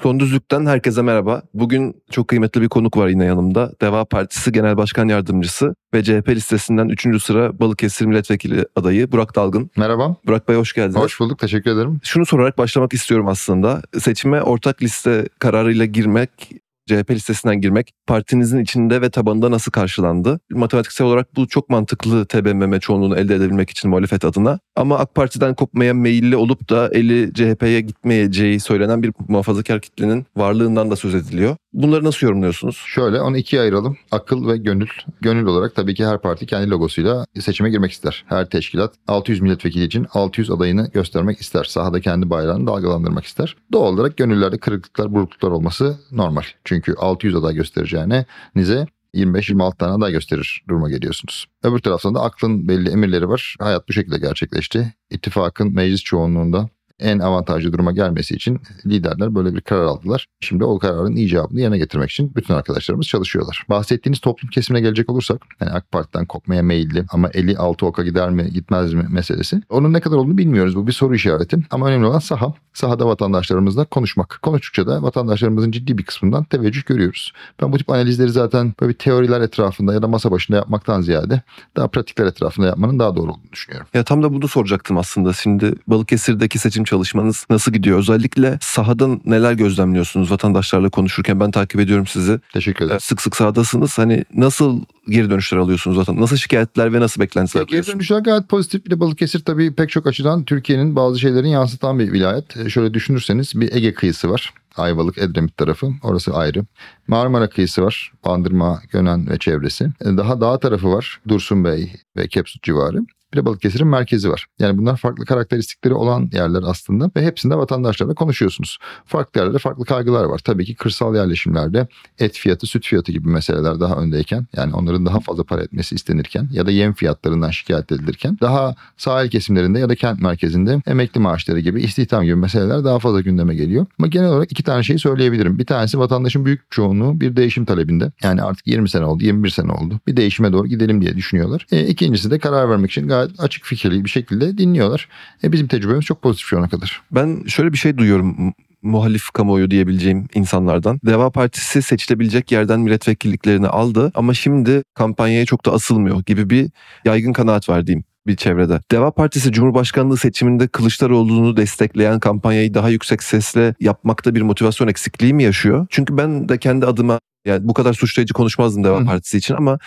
Son Düzlük'ten herkese merhaba. Bugün çok kıymetli bir konuk var yine yanımda. Deva Partisi Genel Başkan Yardımcısı ve CHP listesinden 3. sıra Balıkesir Milletvekili adayı Burak Dalgın. Merhaba. Burak Bey hoş geldiniz. Hoş bulduk. Teşekkür ederim. Şunu sorarak başlamak istiyorum aslında. Seçime ortak liste kararıyla girmek CHP listesinden girmek partinizin içinde ve tabanında nasıl karşılandı? Matematiksel olarak bu çok mantıklı TBMM çoğunluğunu elde edebilmek için muhalefet adına. Ama AK Parti'den kopmaya meyilli olup da eli CHP'ye gitmeyeceği söylenen bir muhafazakar kitlenin varlığından da söz ediliyor. Bunları nasıl yorumluyorsunuz? Şöyle onu ikiye ayıralım. Akıl ve gönül. Gönül olarak tabii ki her parti kendi logosuyla seçime girmek ister. Her teşkilat 600 milletvekili için 600 adayını göstermek ister. Sahada kendi bayrağını dalgalandırmak ister. Doğal olarak gönüllerde kırıklıklar, burukluklar olması normal. Çünkü 600 aday göstereceğine nize 25-26 tane aday gösterir duruma geliyorsunuz. Öbür taraftan da aklın belli emirleri var. Hayat bu şekilde gerçekleşti. İttifakın meclis çoğunluğunda en avantajlı duruma gelmesi için liderler böyle bir karar aldılar. Şimdi o kararın icabını yerine getirmek için bütün arkadaşlarımız çalışıyorlar. Bahsettiğiniz toplum kesimine gelecek olursak yani AK Parti'den kopmaya meyilli ama eli altı oka gider mi gitmez mi meselesi. Onun ne kadar olduğunu bilmiyoruz. Bu bir soru işareti. Ama önemli olan saha. Sahada vatandaşlarımızla konuşmak. Konuştukça da vatandaşlarımızın ciddi bir kısmından teveccüh görüyoruz. Ben bu tip analizleri zaten böyle teoriler etrafında ya da masa başında yapmaktan ziyade daha pratikler etrafında yapmanın daha doğru olduğunu düşünüyorum. Ya tam da bunu soracaktım aslında. Şimdi Balıkesir'deki seçim çalışmanız nasıl gidiyor? Özellikle sahadan neler gözlemliyorsunuz vatandaşlarla konuşurken? Ben takip ediyorum sizi. Teşekkür ederim. Sık sık sahadasınız. Hani nasıl geri dönüşler alıyorsunuz zaten? Nasıl şikayetler ve nasıl beklentiler Geri dönüşler gayet pozitif. Bir de Balıkesir tabii pek çok açıdan Türkiye'nin bazı şeylerini yansıtan bir vilayet. E, Şöyle düşünürseniz bir Ege kıyısı var. Ayvalık, Edremit tarafı. Orası ayrı. Marmara kıyısı var. Bandırma, Gönen ve çevresi. E, Daha dağ tarafı var. Dursun Bey ve Kepsut civarı. Bir de Balıkesir'in merkezi var. Yani bunlar farklı karakteristikleri olan yerler aslında ve hepsinde vatandaşlarla konuşuyorsunuz. Farklı yerlerde farklı kaygılar var. Tabii ki kırsal yerleşimlerde et fiyatı, süt fiyatı gibi meseleler daha öndeyken yani onların daha fazla para etmesi istenirken ya da yem fiyatlarından şikayet edilirken daha sahil kesimlerinde ya da kent merkezinde emekli maaşları gibi istihdam gibi meseleler daha fazla gündeme geliyor. Ama genel olarak iki tane şey söyleyebilirim. Bir tanesi vatandaşın büyük çoğunluğu bir değişim talebinde. Yani artık 20 sene oldu, 21 sene oldu. Bir değişime doğru gidelim diye düşünüyorlar. E, ikincisi de karar vermek için gayet açık fikirli bir şekilde dinliyorlar. E, bizim tecrübemiz çok pozitif şu ana kadar. Ben şöyle bir şey duyuyorum mu- muhalif kamuoyu diyebileceğim insanlardan. Deva Partisi seçilebilecek yerden milletvekilliklerini aldı ama şimdi kampanyaya çok da asılmıyor gibi bir yaygın kanaat var diyeyim bir çevrede. Deva Partisi Cumhurbaşkanlığı seçiminde Kılıçdaroğlu'nu destekleyen kampanyayı daha yüksek sesle yapmakta bir motivasyon eksikliği mi yaşıyor? Çünkü ben de kendi adıma yani bu kadar suçlayıcı konuşmazdım Deva Hı. Partisi için ama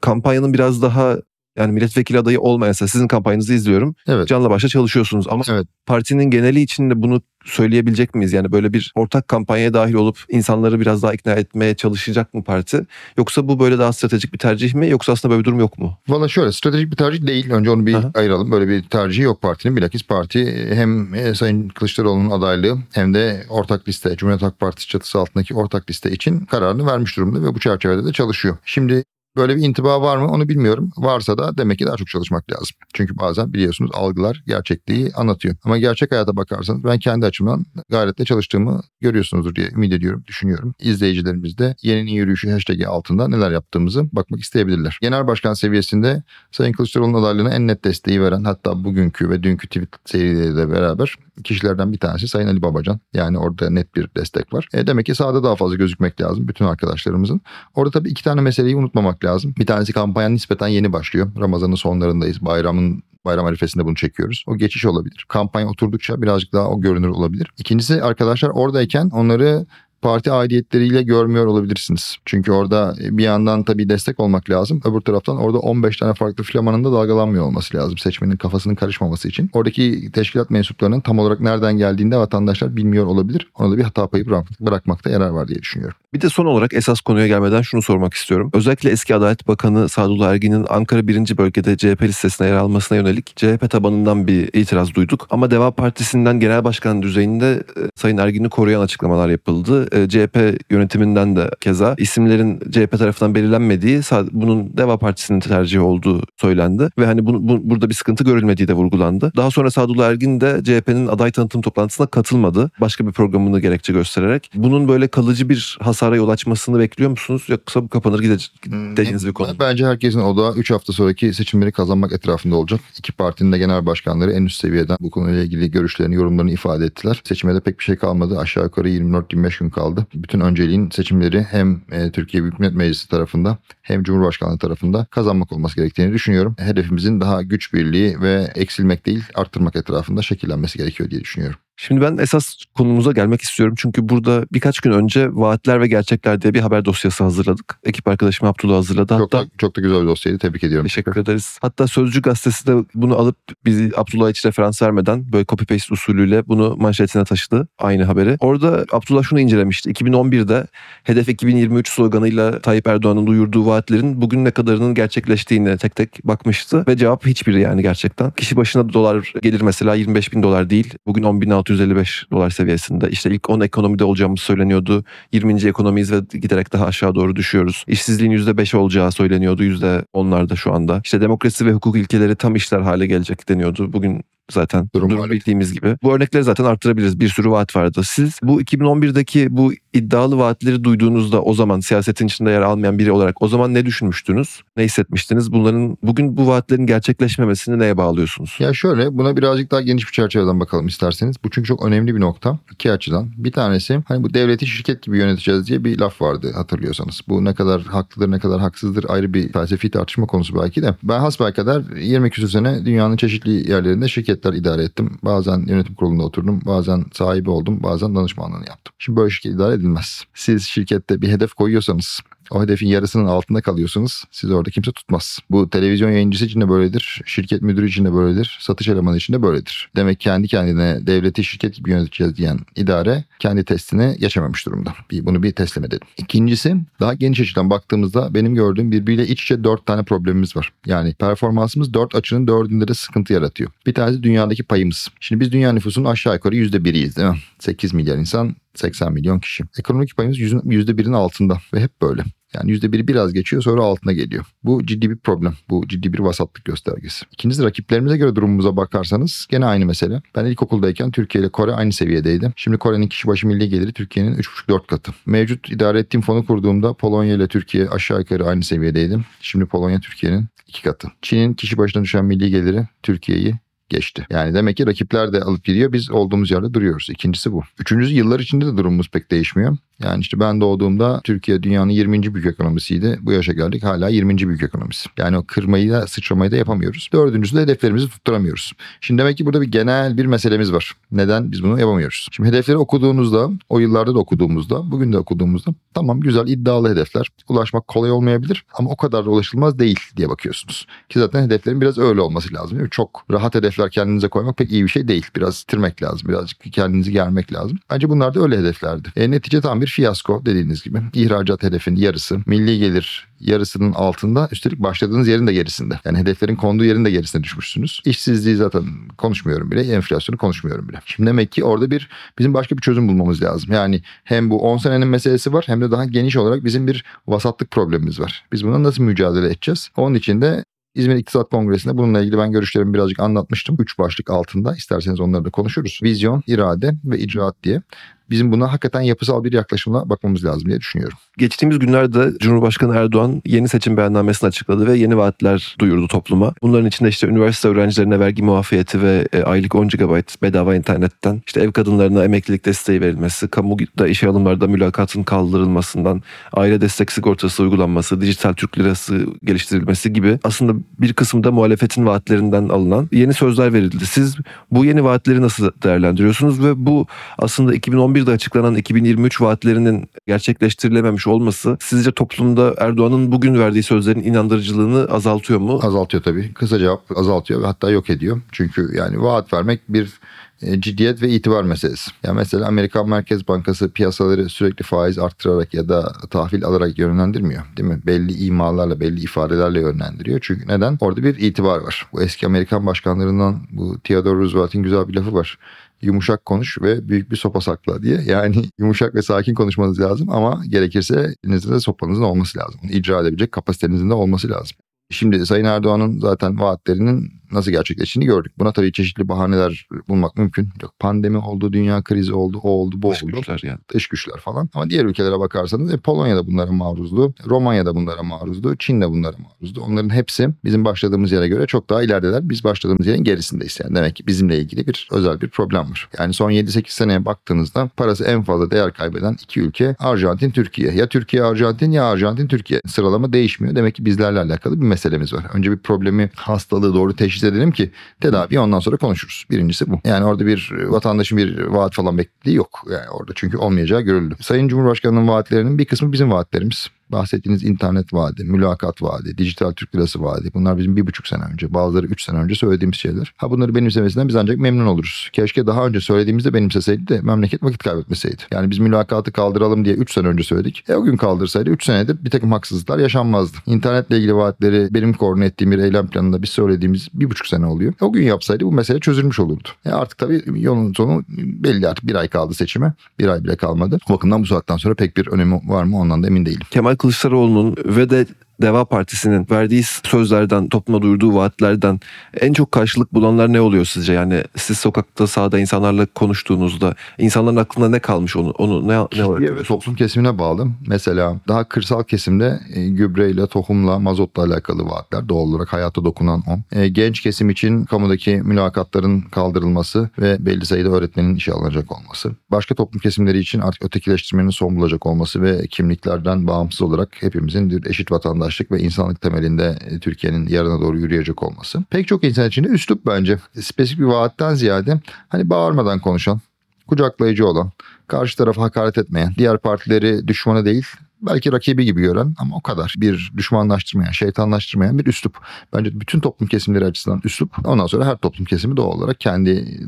kampanyanın biraz daha yani milletvekili adayı olmayansa sizin kampanyanızı izliyorum. Evet. Canla başla çalışıyorsunuz ama Evet. partinin geneli için de bunu söyleyebilecek miyiz? Yani böyle bir ortak kampanyaya dahil olup insanları biraz daha ikna etmeye çalışacak mı parti? Yoksa bu böyle daha stratejik bir tercih mi? Yoksa aslında böyle bir durum yok mu? Valla şöyle stratejik bir tercih değil. Önce onu bir Aha. ayıralım. Böyle bir tercihi yok partinin. Bilakis parti hem e, Sayın Kılıçdaroğlu'nun adaylığı hem de ortak liste, Cumhuriyet Halk Partisi çatısı altındaki ortak liste için kararını vermiş durumda ve bu çerçevede de çalışıyor. Şimdi Böyle bir intiba var mı onu bilmiyorum. Varsa da demek ki daha çok çalışmak lazım. Çünkü bazen biliyorsunuz algılar gerçekliği anlatıyor. Ama gerçek hayata bakarsanız ben kendi açımdan gayretle çalıştığımı görüyorsunuzdur diye ümit ediyorum, düşünüyorum. İzleyicilerimiz de yeninin yürüyüşü hashtag'i altında neler yaptığımızı bakmak isteyebilirler. Genel başkan seviyesinde Sayın Kılıçdaroğlu'nun adaylığına en net desteği veren hatta bugünkü ve dünkü tweet serileriyle beraber kişilerden bir tanesi Sayın Ali Babacan. Yani orada net bir destek var. E demek ki sahada daha fazla gözükmek lazım bütün arkadaşlarımızın. Orada tabii iki tane meseleyi unutmamak lazım. Bir tanesi kampanya nispeten yeni başlıyor. Ramazan'ın sonlarındayız. Bayramın bayram arifesinde bunu çekiyoruz. O geçiş olabilir. Kampanya oturdukça birazcık daha o görünür olabilir. İkincisi arkadaşlar oradayken onları parti aidiyetleriyle görmüyor olabilirsiniz. Çünkü orada bir yandan tabii destek olmak lazım. Öbür taraftan orada 15 tane farklı flamanın da dalgalanmıyor olması lazım. Seçmenin kafasının karışmaması için. Oradaki teşkilat mensuplarının tam olarak nereden geldiğinde vatandaşlar bilmiyor olabilir. Ona da bir hata payı bırak- bırakmakta yarar var diye düşünüyorum. Bir de son olarak esas konuya gelmeden şunu sormak istiyorum. Özellikle eski Adalet Bakanı Sadullah Ergin'in Ankara 1. bölgede CHP listesine yer almasına yönelik CHP tabanından bir itiraz duyduk. Ama Deva Partisi'nden genel başkan düzeyinde e, Sayın Ergin'i koruyan açıklamalar yapıldı. E, CHP yönetiminden de keza isimlerin CHP tarafından belirlenmediği bunun Deva Partisi'nin tercihi olduğu söylendi ve hani bu, bu- burada bir sıkıntı görülmediği de vurgulandı. Daha sonra Sadullah Ergin de CHP'nin aday tanıtım toplantısına katılmadı. Başka bir programını gerekçe göstererek. Bunun böyle kalıcı bir hasara yol açmasını bekliyor musunuz yoksa bu kapanır gidecek dediğiniz bir konu? Bence herkesin odağı 3 hafta sonraki seçimleri kazanmak etrafında olacak. İki partinin de genel başkanları en üst seviyeden bu konuyla ilgili görüşlerini, yorumlarını ifade ettiler. Seçime de pek bir şey kalmadı. Aşağı yukarı 24-25 gün kaldı. Bütün önceliğin seçimleri hem e, Türkiye Büyük Millet Meclisi tarafında hem Cumhurbaşkanlığı tarafında kazanmak olması gerektiğini düşünüyorum. Hedefimizin daha güç birliği ve eksilmek değil arttırmak etrafında şekillenmesi gerekiyor diye düşünüyorum. Şimdi ben esas konumuza gelmek istiyorum. Çünkü burada birkaç gün önce Vaatler ve Gerçekler diye bir haber dosyası hazırladık. Ekip arkadaşım Abdullah hazırladı. Çok Hatta da, çok da güzel bir dosyaydı. Tebrik ediyorum. Teşekkür ederiz. Hatta Sözcü gazetesi de bunu alıp bizi Abdullah hiç referans vermeden böyle copy paste usulüyle bunu manşetine taşıdı aynı haberi. Orada Abdullah şunu incelemişti. 2011'de Hedef 2023 sloganıyla Tayyip Erdoğan'ın duyurduğu vaatlerin bugün ne kadarının gerçekleştiğine tek tek bakmıştı. Ve cevap hiçbiri yani gerçekten. Kişi başına dolar gelir mesela 25 bin dolar değil. Bugün 10.655 dolar seviyesinde. İşte ilk 10 ekonomide olacağımız söyleniyordu. 20. ekonomiyiz ve giderek daha aşağı doğru düşüyoruz. İşsizliğin %5 olacağı söyleniyordu. %10'larda şu anda. İşte demokrasi ve hukuk ilkeleri tam işler hale gelecek deniyordu. Bugün zaten Durum durum bildiğimiz gibi. Bu örnekleri zaten arttırabiliriz. Bir sürü vaat vardı. Siz bu 2011'deki bu iddialı vaatleri duyduğunuzda o zaman siyasetin içinde yer almayan biri olarak o zaman ne düşünmüştünüz? Ne hissetmiştiniz? Bunların bugün bu vaatlerin gerçekleşmemesini neye bağlıyorsunuz? Ya şöyle buna birazcık daha geniş bir çerçeveden bakalım isterseniz. Bu çünkü çok önemli bir nokta. iki açıdan. Bir tanesi hani bu devleti şirket gibi yöneteceğiz diye bir laf vardı hatırlıyorsanız. Bu ne kadar haklıdır ne kadar haksızdır ayrı bir felsefi tartışma konusu belki de. Ben hasbelkader 20 küsur sene dünyanın çeşitli yerlerinde şirketler idare ettim. Bazen yönetim kurulunda oturdum. Bazen sahibi oldum. Bazen danışmanlığını yaptım. Şimdi böyle şirket idare edilmez. Siz şirkette bir hedef koyuyorsanız o hedefin yarısının altında kalıyorsunuz. Sizi orada kimse tutmaz. Bu televizyon yayıncısı için de böyledir. Şirket müdürü için de böyledir. Satış elemanı için de böyledir. Demek kendi kendine devleti şirket gibi yöneteceğiz diyen idare kendi testini geçememiş durumda. Bir, bunu bir teslim edelim. İkincisi daha geniş açıdan baktığımızda benim gördüğüm birbiriyle iç içe dört tane problemimiz var. Yani performansımız dört açının dördünde de sıkıntı yaratıyor. Bir tanesi dünyadaki payımız. Şimdi biz dünya nüfusunun aşağı yukarı yüzde biriyiz değil mi? 8 milyar insan 80 milyon kişi. Ekonomik payımız yüzün- yüzde birin altında ve hep böyle. Yani yüzde biri biraz geçiyor sonra altına geliyor. Bu ciddi bir problem. Bu ciddi bir vasatlık göstergesi. İkincisi rakiplerimize göre durumumuza bakarsanız gene aynı mesele. Ben ilkokuldayken Türkiye ile Kore aynı seviyedeydi. Şimdi Kore'nin kişi başı milli geliri Türkiye'nin 3,5-4 katı. Mevcut idare ettiğim fonu kurduğumda Polonya ile Türkiye aşağı yukarı aynı seviyedeydi. Şimdi Polonya Türkiye'nin iki katı. Çin'in kişi başına düşen milli geliri Türkiye'yi geçti. Yani demek ki rakipler de alıp gidiyor. Biz olduğumuz yerde duruyoruz. İkincisi bu. Üçüncüsü yıllar içinde de durumumuz pek değişmiyor. Yani işte ben doğduğumda Türkiye dünyanın 20. büyük ekonomisiydi. Bu yaşa geldik hala 20. büyük ekonomisi. Yani o kırmayı da sıçramayı da yapamıyoruz. Dördüncüsü de hedeflerimizi tutturamıyoruz. Şimdi demek ki burada bir genel bir meselemiz var. Neden biz bunu yapamıyoruz? Şimdi hedefleri okuduğunuzda, o yıllarda da okuduğumuzda, bugün de okuduğumuzda tamam güzel iddialı hedefler. Ulaşmak kolay olmayabilir ama o kadar da ulaşılmaz değil diye bakıyorsunuz. Ki zaten hedeflerin biraz öyle olması lazım. değil? Çok rahat hedefler kendinize koymak pek iyi bir şey değil. Biraz bitirmek lazım. Birazcık kendinizi germek lazım. Bence bunlar da öyle hedeflerdi. E, netice tam bir fiyasko dediğiniz gibi. İhracat hedefinin yarısı, milli gelir yarısının altında üstelik başladığınız yerin de gerisinde. Yani hedeflerin konduğu yerin de gerisine düşmüşsünüz. İşsizliği zaten konuşmuyorum bile. Enflasyonu konuşmuyorum bile. Şimdi demek ki orada bir bizim başka bir çözüm bulmamız lazım. Yani hem bu 10 senenin meselesi var hem de daha geniş olarak bizim bir vasatlık problemimiz var. Biz buna nasıl mücadele edeceğiz? Onun için de İzmir İktisat Kongresi'nde bununla ilgili ben görüşlerimi birazcık anlatmıştım. Üç başlık altında isterseniz onları da konuşuruz. Vizyon, irade ve icraat diye. Bizim buna hakikaten yapısal bir yaklaşımla bakmamız lazım diye düşünüyorum. Geçtiğimiz günlerde Cumhurbaşkanı Erdoğan yeni seçim beyannamesini açıkladı ve yeni vaatler duyurdu topluma. Bunların içinde işte üniversite öğrencilerine vergi muafiyeti ve e, aylık 10 GB bedava internetten, işte ev kadınlarına emeklilik desteği verilmesi, kamuda işe alımlarda mülakatın kaldırılmasından, aile destek sigortası uygulanması, dijital Türk lirası geliştirilmesi gibi aslında bir kısımda muhalefetin vaatlerinden alınan yeni sözler verildi. Siz bu yeni vaatleri nasıl değerlendiriyorsunuz ve bu aslında 2011'de açıklanan 2023 vaatlerinin gerçekleştirilememiş olması sizce toplumda Erdoğan'ın bugün verdiği sözlerin inandırıcılığını azaltıyor mu? Azaltıyor tabii. Kısa cevap azaltıyor hatta yok ediyor. Çünkü yani vaat vermek bir e, ciddiyet ve itibar meselesi. Ya mesela Amerikan Merkez Bankası piyasaları sürekli faiz arttırarak ya da tahvil alarak yönlendirmiyor. Değil mi? Belli imalarla, belli ifadelerle yönlendiriyor. Çünkü neden? Orada bir itibar var. Bu eski Amerikan başkanlarından bu Theodore Roosevelt'in güzel bir lafı var yumuşak konuş ve büyük bir sopa sakla diye. Yani yumuşak ve sakin konuşmanız lazım ama gerekirse elinizde de sopanızın olması lazım. Bunu icra edebilecek kapasitenizin de olması lazım. Şimdi Sayın Erdoğan'ın zaten vaatlerinin nasıl gerçekleştiğini gördük. Buna tabii çeşitli bahaneler bulmak mümkün. Yok, pandemi oldu, dünya krizi oldu, o oldu, bu Dış oldu. güçler yani. Dış güçler falan. Ama diğer ülkelere bakarsanız e, Polonya'da bunlara maruzdu. Romanya'da bunlara maruzdu. Çin'de bunlara maruzdu. Onların hepsi bizim başladığımız yere göre çok daha ilerideler. Biz başladığımız yerin gerisindeyiz. Yani demek ki bizimle ilgili bir özel bir problem var. Yani son 7-8 seneye baktığınızda parası en fazla değer kaybeden iki ülke Arjantin, Türkiye. Ya Türkiye, Arjantin ya Arjantin, Türkiye. Sıralama değişmiyor. Demek ki bizlerle alakalı bir meselemiz var. Önce bir problemi, hastalığı doğru teşhis edelim ki tedavi ondan sonra konuşuruz. Birincisi bu. Yani orada bir vatandaşın bir vaat falan beklediği yok. Yani orada çünkü olmayacağı görüldü. Sayın Cumhurbaşkanı'nın vaatlerinin bir kısmı bizim vaatlerimiz. Bahsettiğiniz internet vaadi, mülakat vaadi, dijital Türk lirası vaadi. Bunlar bizim bir buçuk sene önce, bazıları üç sene önce söylediğimiz şeyler. Ha bunları benimsemesinden biz ancak memnun oluruz. Keşke daha önce söylediğimizde benimseseydi de memleket vakit kaybetmeseydi. Yani biz mülakatı kaldıralım diye üç sene önce söyledik. E o gün kaldırsaydı üç senede bir takım haksızlıklar yaşanmazdı. İnternetle ilgili vaatleri benim koordine ettiğim bir eylem planında biz söylediğimiz bir buçuk sene oluyor. O gün yapsaydı bu mesele çözülmüş olurdu. E artık tabii yolun sonu belli artık bir ay kaldı seçime. Bir ay bile kalmadı. O bakımdan bu saatten sonra pek bir önemi var mı ondan da emin değilim. Kemal Kılıçdaroğlu'nun ve de Deva Partisi'nin verdiği sözlerden, topluma duyurduğu vaatlerden en çok karşılık bulanlar ne oluyor sizce? Yani siz sokakta, sahada insanlarla konuştuğunuzda insanların aklında ne kalmış onu onu ne ne olarak? ve toplum kesimine bağlı. Mesela daha kırsal kesimde e, gübreyle, tohumla, mazotla alakalı vaatler doğal olarak hayata dokunan o. E, genç kesim için kamudaki mülakatların kaldırılması ve belli sayıda öğretmenin işe alınacak olması. Başka toplum kesimleri için artık ötekileştirmenin son bulacak olması ve kimliklerden bağımsız olarak hepimizin bir eşit vatandaşlık ve insanlık temelinde e, Türkiye'nin yarına doğru yürüyecek olması. Pek çok insan için de üslup bence. Spesifik bir vaatten ziyade hani bağırmadan konuşan, kucaklayıcı olan, karşı tarafa hakaret etmeyen, diğer partileri düşmanı değil belki rakibi gibi gören ama o kadar bir düşmanlaştırmayan, şeytanlaştırmayan bir üslup. Bence bütün toplum kesimleri açısından üslup. Ondan sonra her toplum kesimi doğal olarak kendi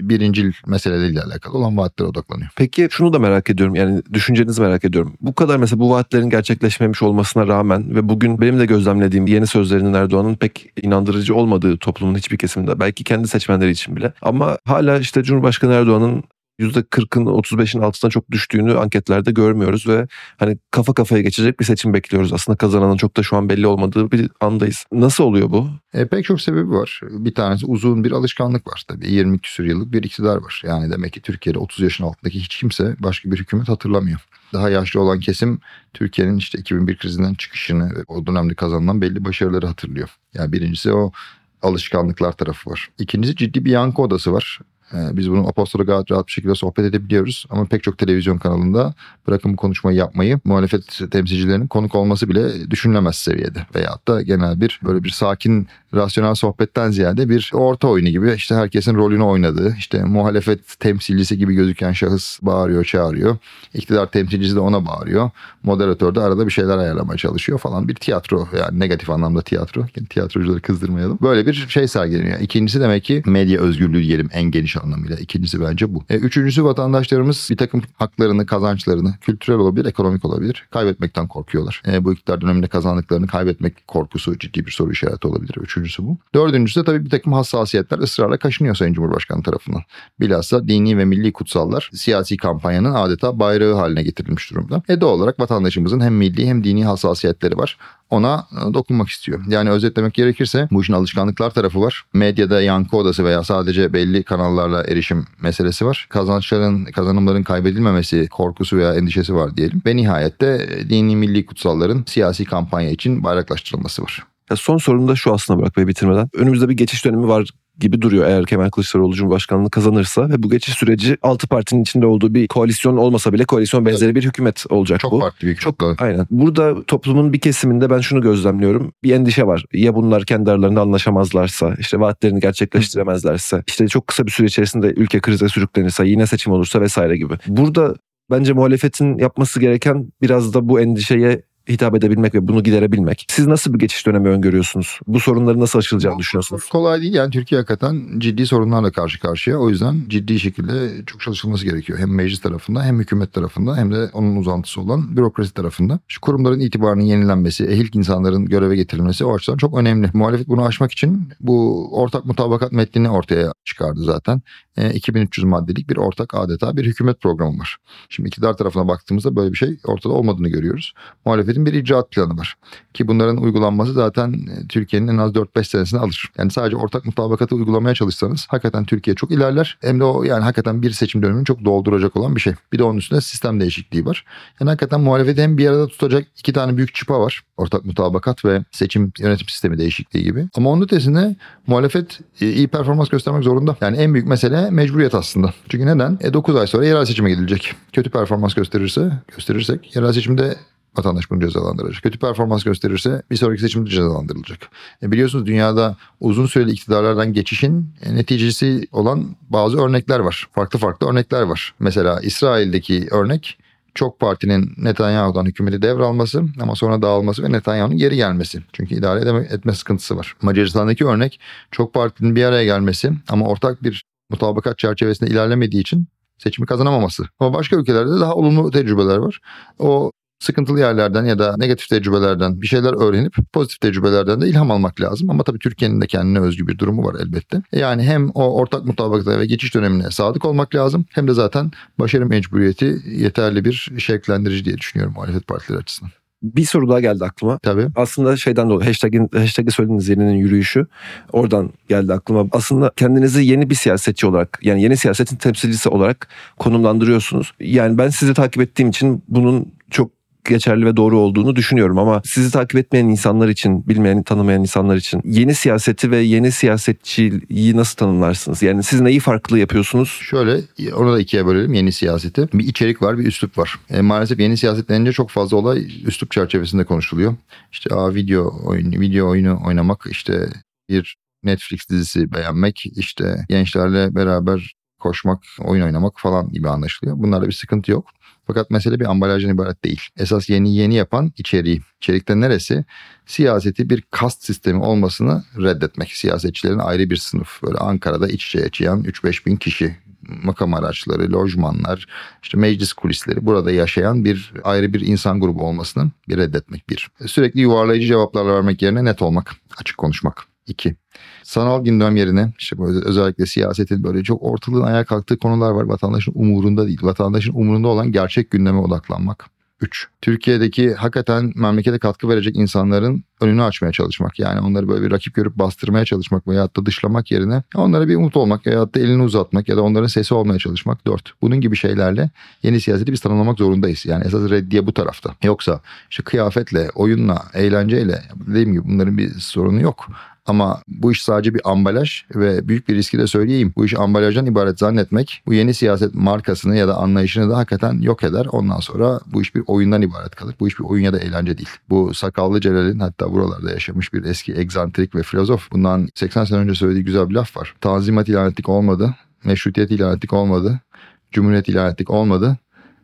birincil meseleleriyle alakalı olan vaatlere odaklanıyor. Peki şunu da merak ediyorum yani düşüncenizi merak ediyorum. Bu kadar mesela bu vaatlerin gerçekleşmemiş olmasına rağmen ve bugün benim de gözlemlediğim yeni sözlerinin Erdoğan'ın pek inandırıcı olmadığı toplumun hiçbir kesiminde belki kendi seçmenleri için bile ama hala işte Cumhurbaşkanı Erdoğan'ın %40'ın 35'in altına çok düştüğünü anketlerde görmüyoruz ve hani kafa kafaya geçecek bir seçim bekliyoruz. Aslında kazananın çok da şu an belli olmadığı bir andayız. Nasıl oluyor bu? E, pek çok sebebi var. Bir tanesi uzun bir alışkanlık var tabii. 20 küsur yıllık bir iktidar var. Yani demek ki Türkiye'de 30 yaşın altındaki hiç kimse başka bir hükümet hatırlamıyor. Daha yaşlı olan kesim Türkiye'nin işte 2001 krizinden çıkışını ve o dönemde kazanılan belli başarıları hatırlıyor. Yani birincisi o alışkanlıklar tarafı var. İkincisi ciddi bir yankı odası var. Ee, Biz bunu Apostol'a gayet rahat bir şekilde sohbet edebiliyoruz. Ama pek çok televizyon kanalında bırakın bu konuşmayı yapmayı muhalefet temsilcilerinin konuk olması bile düşünülemez seviyede. Veyahut da genel bir böyle bir sakin rasyonel sohbetten ziyade bir orta oyunu gibi işte herkesin rolünü oynadığı işte muhalefet temsilcisi gibi gözüken şahıs bağırıyor çağırıyor. İktidar temsilcisi de ona bağırıyor. Moderatör de arada bir şeyler ayarlamaya çalışıyor falan bir tiyatro yani negatif anlamda tiyatro. Yani tiyatrocuları kızdırmayalım. Böyle bir şey sergileniyor. İkincisi demek ki medya özgürlüğü diyelim en geniş anlamıyla. İkincisi bence bu. E, üçüncüsü vatandaşlarımız bir takım haklarını, kazançlarını, kültürel olabilir, ekonomik olabilir, kaybetmekten korkuyorlar. E, bu iktidar döneminde kazandıklarını kaybetmek korkusu ciddi bir soru işareti olabilir. Üçüncüsü bu. Dördüncüsü de tabii bir takım hassasiyetler ısrarla kaşınıyor Sayın Cumhurbaşkanı tarafından. Bilhassa dini ve milli kutsallar siyasi kampanyanın adeta bayrağı haline getirilmiş durumda. E doğal olarak vatandaşımızın hem milli hem dini hassasiyetleri var ona e, dokunmak istiyor. Yani özetlemek gerekirse bu işin alışkanlıklar tarafı var. Medyada yankı odası veya sadece belli kanallarla erişim meselesi var. Kazançların, kazanımların kaybedilmemesi korkusu veya endişesi var diyelim. Ve nihayette e, dini milli kutsalların siyasi kampanya için bayraklaştırılması var. Ya son sorun da şu aslında Burak Bey bitirmeden. Önümüzde bir geçiş dönemi var gibi duruyor eğer Kemal Kılıçdaroğlu Cumhurbaşkanlığı kazanırsa ve bu geçiş süreci altı partinin içinde olduğu bir koalisyon olmasa bile koalisyon benzeri bir hükümet olacak Çok bu. farklı bir Çok hükümet. aynen. Burada toplumun bir kesiminde ben şunu gözlemliyorum. Bir endişe var. Ya bunlar kendi aralarında anlaşamazlarsa, işte vaatlerini gerçekleştiremezlerse, işte çok kısa bir süre içerisinde ülke krize sürüklenirse, yine seçim olursa vesaire gibi. Burada bence muhalefetin yapması gereken biraz da bu endişeye hitap edebilmek ve bunu giderebilmek. Siz nasıl bir geçiş dönemi öngörüyorsunuz? Bu sorunları nasıl aşılacağını düşünüyorsunuz? Kolay değil yani Türkiye hakikaten ciddi sorunlarla karşı karşıya. O yüzden ciddi şekilde çok çalışılması gerekiyor. Hem meclis tarafında hem hükümet tarafında hem de onun uzantısı olan bürokrasi tarafında. Şu kurumların itibarının yenilenmesi, ehil insanların göreve getirilmesi o açıdan çok önemli. Muhalefet bunu aşmak için bu ortak mutabakat metnini ortaya çıkardı zaten. E, 2300 maddelik bir ortak adeta bir hükümet programı var. Şimdi iktidar tarafına baktığımızda böyle bir şey ortada olmadığını görüyoruz. Muhalefetin bir icraat planı var. Ki bunların uygulanması zaten e, Türkiye'nin en az 4-5 senesini alır. Yani sadece ortak mutabakatı uygulamaya çalışsanız hakikaten Türkiye çok ilerler. Hem de o yani hakikaten bir seçim dönemini çok dolduracak olan bir şey. Bir de onun üstünde sistem değişikliği var. Yani hakikaten muhalefeti hem bir arada tutacak iki tane büyük çıpa var. Ortak mutabakat ve seçim yönetim sistemi değişikliği gibi. Ama onun ötesinde muhalefet e, iyi performans göstermek zorunda. Yani en büyük mesele mecburiyet aslında. Çünkü neden? E 9 ay sonra yerel seçime gidilecek. Kötü performans gösterirse, gösterirsek yerel seçimde vatandaş bunu cezalandıracak. Kötü performans gösterirse bir sonraki seçimde cezalandırılacak. E biliyorsunuz dünyada uzun süreli iktidarlardan geçişin e, neticesi olan bazı örnekler var. Farklı farklı örnekler var. Mesela İsrail'deki örnek çok partinin Netanyahu'dan hükümeti devralması ama sonra dağılması ve Netanyahu'nun geri gelmesi. Çünkü idare edeme, etme sıkıntısı var. Macaristan'daki örnek çok partinin bir araya gelmesi ama ortak bir mutabakat çerçevesinde ilerlemediği için seçimi kazanamaması. Ama başka ülkelerde daha olumlu tecrübeler var. O sıkıntılı yerlerden ya da negatif tecrübelerden bir şeyler öğrenip pozitif tecrübelerden de ilham almak lazım. Ama tabii Türkiye'nin de kendine özgü bir durumu var elbette. Yani hem o ortak mutabakata ve geçiş dönemine sadık olmak lazım hem de zaten başarı mecburiyeti yeterli bir şevklendirici diye düşünüyorum muhalefet partileri açısından. Bir soru daha geldi aklıma. Tabii. Aslında şeyden dolayı hashtag'in, hashtag'i söylediğiniz yeninin yürüyüşü oradan geldi aklıma. Aslında kendinizi yeni bir siyasetçi olarak yani yeni siyasetin temsilcisi olarak konumlandırıyorsunuz. Yani ben sizi takip ettiğim için bunun çok geçerli ve doğru olduğunu düşünüyorum ama sizi takip etmeyen insanlar için, bilmeyen, tanımayan insanlar için yeni siyaseti ve yeni siyasetçiliği nasıl tanımlarsınız? Yani siz neyi farklı yapıyorsunuz? Şöyle onu da ikiye bölelim yeni siyaseti. Bir içerik var bir üslup var. E, maalesef yeni siyaset denince çok fazla olay üslup çerçevesinde konuşuluyor. İşte aa, video oyun, video oyunu oynamak işte bir Netflix dizisi beğenmek işte gençlerle beraber koşmak, oyun oynamak falan gibi anlaşılıyor. Bunlarda bir sıkıntı yok. Fakat mesele bir ambalajdan ibaret değil. Esas yeni yeni yapan içeriği. İçerikte neresi? Siyaseti bir kast sistemi olmasını reddetmek. Siyasetçilerin ayrı bir sınıf. Böyle Ankara'da iç içe yaşayan 3-5 bin kişi makam araçları, lojmanlar, işte meclis kulisleri burada yaşayan bir ayrı bir insan grubu olmasını bir reddetmek bir. Sürekli yuvarlayıcı cevaplar vermek yerine net olmak, açık konuşmak. İki. Sanal gündem yerine işte özellikle siyasetin böyle çok ortalığın ayağa kalktığı konular var. Vatandaşın umurunda değil. Vatandaşın umurunda olan gerçek gündeme odaklanmak. 3. Türkiye'deki hakikaten memlekete katkı verecek insanların önünü açmaya çalışmak. Yani onları böyle bir rakip görüp bastırmaya çalışmak veya da dışlamak yerine onlara bir umut olmak veya da elini uzatmak ya da onların sesi olmaya çalışmak. 4. Bunun gibi şeylerle yeni siyaseti biz tanımlamak zorundayız. Yani esas reddiye bu tarafta. Yoksa işte kıyafetle, oyunla, eğlenceyle dediğim gibi bunların bir sorunu yok. Ama bu iş sadece bir ambalaj ve büyük bir riski de söyleyeyim. Bu iş ambalajdan ibaret zannetmek bu yeni siyaset markasını ya da anlayışını da hakikaten yok eder. Ondan sonra bu iş bir oyundan ibaret kalır. Bu iş bir oyun ya da eğlence değil. Bu sakallı Celal'in hatta buralarda yaşamış bir eski egzantrik ve filozof. Bundan 80 sene önce söylediği güzel bir laf var. Tanzimat ilan ettik olmadı. Meşrutiyet ilan ettik olmadı. Cumhuriyet ilan ettik olmadı.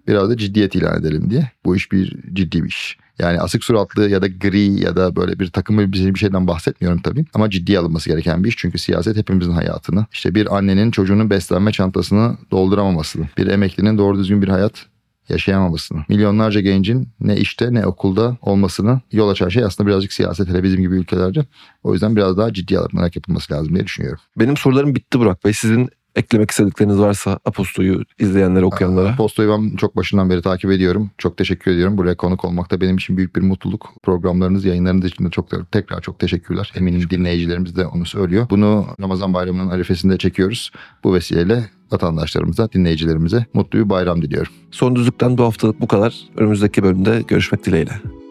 Biraz da ciddiyet ilan edelim diye. Bu iş bir ciddi bir iş. Yani asık suratlı ya da gri ya da böyle bir takım elbiseli bir şeyden bahsetmiyorum tabii. Ama ciddiye alınması gereken bir iş. Çünkü siyaset hepimizin hayatını. İşte bir annenin çocuğunun beslenme çantasını dolduramamasını. Bir emeklinin doğru düzgün bir hayat yaşayamamasını, milyonlarca gencin ne işte ne okulda olmasını yol açan şey aslında birazcık siyaset hele bizim gibi ülkelerde. O yüzden biraz daha ciddi alınarak yapılması lazım diye düşünüyorum. Benim sorularım bitti Burak Bey. Sizin eklemek istedikleriniz varsa Aposto'yu izleyenlere, okuyanlara. Postoyu ben çok başından beri takip ediyorum. Çok teşekkür ediyorum. Buraya konuk olmak da benim için büyük bir mutluluk. Programlarınız, yayınlarınız için de çok tekrar çok teşekkürler. Eminim dinleyicilerimiz de onu söylüyor. Bunu Ramazan bayramının arifesinde çekiyoruz. Bu vesileyle vatandaşlarımıza, dinleyicilerimize mutlu bir bayram diliyorum. Son düzlükten bu haftalık bu kadar. Önümüzdeki bölümde görüşmek dileğiyle.